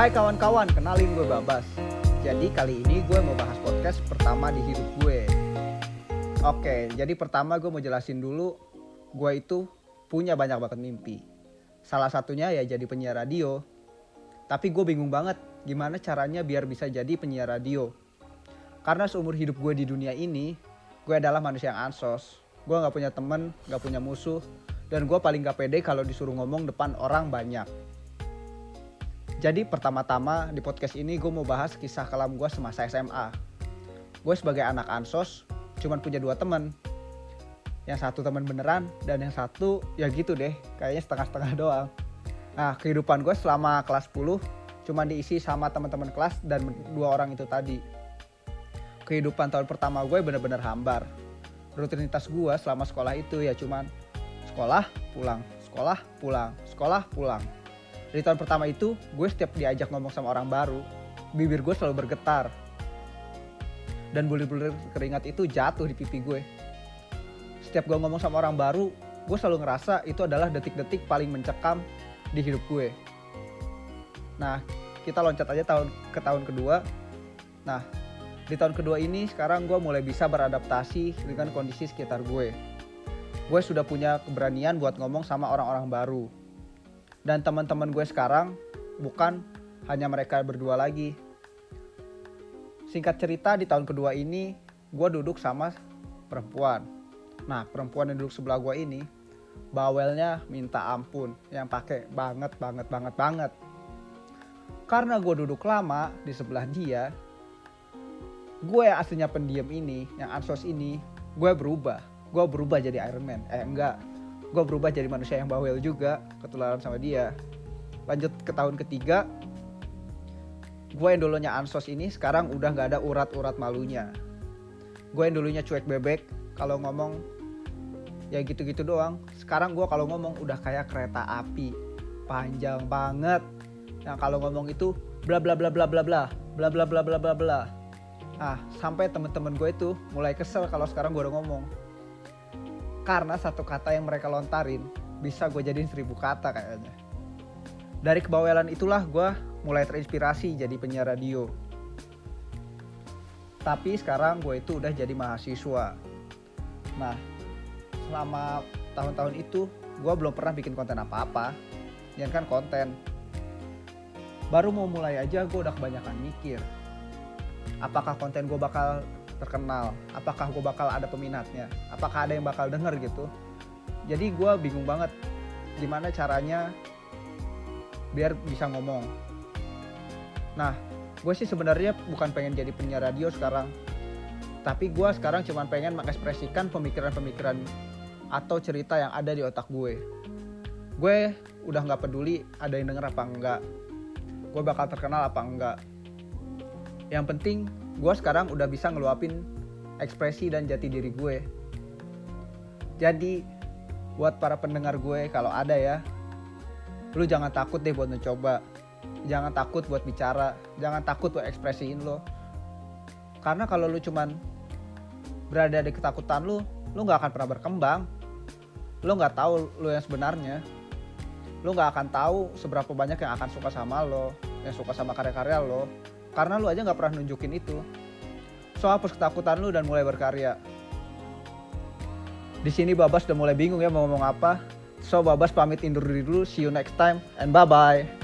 Hai kawan-kawan, kenalin gue Babas. Jadi kali ini gue mau bahas podcast pertama di hidup gue. Oke, jadi pertama gue mau jelasin dulu, gue itu punya banyak banget mimpi. Salah satunya ya jadi penyiar radio. Tapi gue bingung banget gimana caranya biar bisa jadi penyiar radio. Karena seumur hidup gue di dunia ini, gue adalah manusia yang ansos. Gue gak punya temen, gak punya musuh, dan gue paling gak pede kalau disuruh ngomong depan orang banyak. Jadi pertama-tama di podcast ini gue mau bahas kisah kelam gue semasa SMA. Gue sebagai anak ansos cuman punya dua temen. Yang satu teman beneran dan yang satu ya gitu deh kayaknya setengah-setengah doang. Nah kehidupan gue selama kelas 10 cuman diisi sama teman-teman kelas dan dua orang itu tadi. Kehidupan tahun pertama gue bener-bener hambar. Rutinitas gue selama sekolah itu ya cuman sekolah pulang, sekolah pulang, sekolah pulang dari tahun pertama itu gue setiap diajak ngomong sama orang baru bibir gue selalu bergetar. Dan bulir-bulir keringat itu jatuh di pipi gue. Setiap gue ngomong sama orang baru gue selalu ngerasa itu adalah detik-detik paling mencekam di hidup gue. Nah kita loncat aja tahun ke tahun kedua. Nah di tahun kedua ini sekarang gue mulai bisa beradaptasi dengan kondisi sekitar gue. Gue sudah punya keberanian buat ngomong sama orang-orang baru dan teman-teman gue sekarang bukan hanya mereka berdua lagi. Singkat cerita di tahun kedua ini gue duduk sama perempuan. Nah perempuan yang duduk sebelah gue ini bawelnya minta ampun yang pakai banget banget banget banget. Karena gue duduk lama di sebelah dia, gue yang aslinya pendiam ini, yang ansos ini, gue berubah. Gue berubah jadi Iron Man. Eh enggak, gue berubah jadi manusia yang bawel juga ketularan sama dia. Lanjut ke tahun ketiga gue yang dulunya ansos ini sekarang udah gak ada urat-urat malunya. Gue yang dulunya cuek bebek kalau ngomong ya gitu-gitu doang. Sekarang gue kalau ngomong udah kayak kereta api panjang banget. Yang kalau ngomong itu bla bla bla bla bla bla bla bla bla bla bla bla. Ah sampai temen-temen gue itu mulai kesel kalau sekarang gue udah ngomong karena satu kata yang mereka lontarin bisa gue jadiin seribu kata kayaknya. Dari kebawelan itulah gue mulai terinspirasi jadi penyiar radio. Tapi sekarang gue itu udah jadi mahasiswa. Nah, selama tahun-tahun itu gue belum pernah bikin konten apa-apa. Yang kan konten. Baru mau mulai aja gue udah kebanyakan mikir. Apakah konten gue bakal terkenal apakah gue bakal ada peminatnya apakah ada yang bakal denger gitu. Jadi gue bingung banget gimana caranya biar bisa ngomong. Nah gue sih sebenarnya bukan pengen jadi penyiar radio sekarang tapi gue sekarang cuma pengen mengekspresikan pemikiran-pemikiran atau cerita yang ada di otak gue. Gue udah nggak peduli ada yang denger apa enggak gue bakal terkenal apa enggak yang penting gue sekarang udah bisa ngeluapin ekspresi dan jati diri gue. Jadi buat para pendengar gue kalau ada ya, lu jangan takut deh buat mencoba. Jangan takut buat bicara, jangan takut buat ekspresiin lo. Karena kalau lu cuman berada di ketakutan lu, lu nggak akan pernah berkembang. Lu nggak tahu lu yang sebenarnya. Lu nggak akan tahu seberapa banyak yang akan suka sama lo, yang suka sama karya-karya lo, karena lu aja nggak pernah nunjukin itu. So hapus ketakutan lu dan mulai berkarya. Di sini Babas udah mulai bingung ya mau ngomong apa. So Babas pamit indur diri dulu. See you next time and bye bye.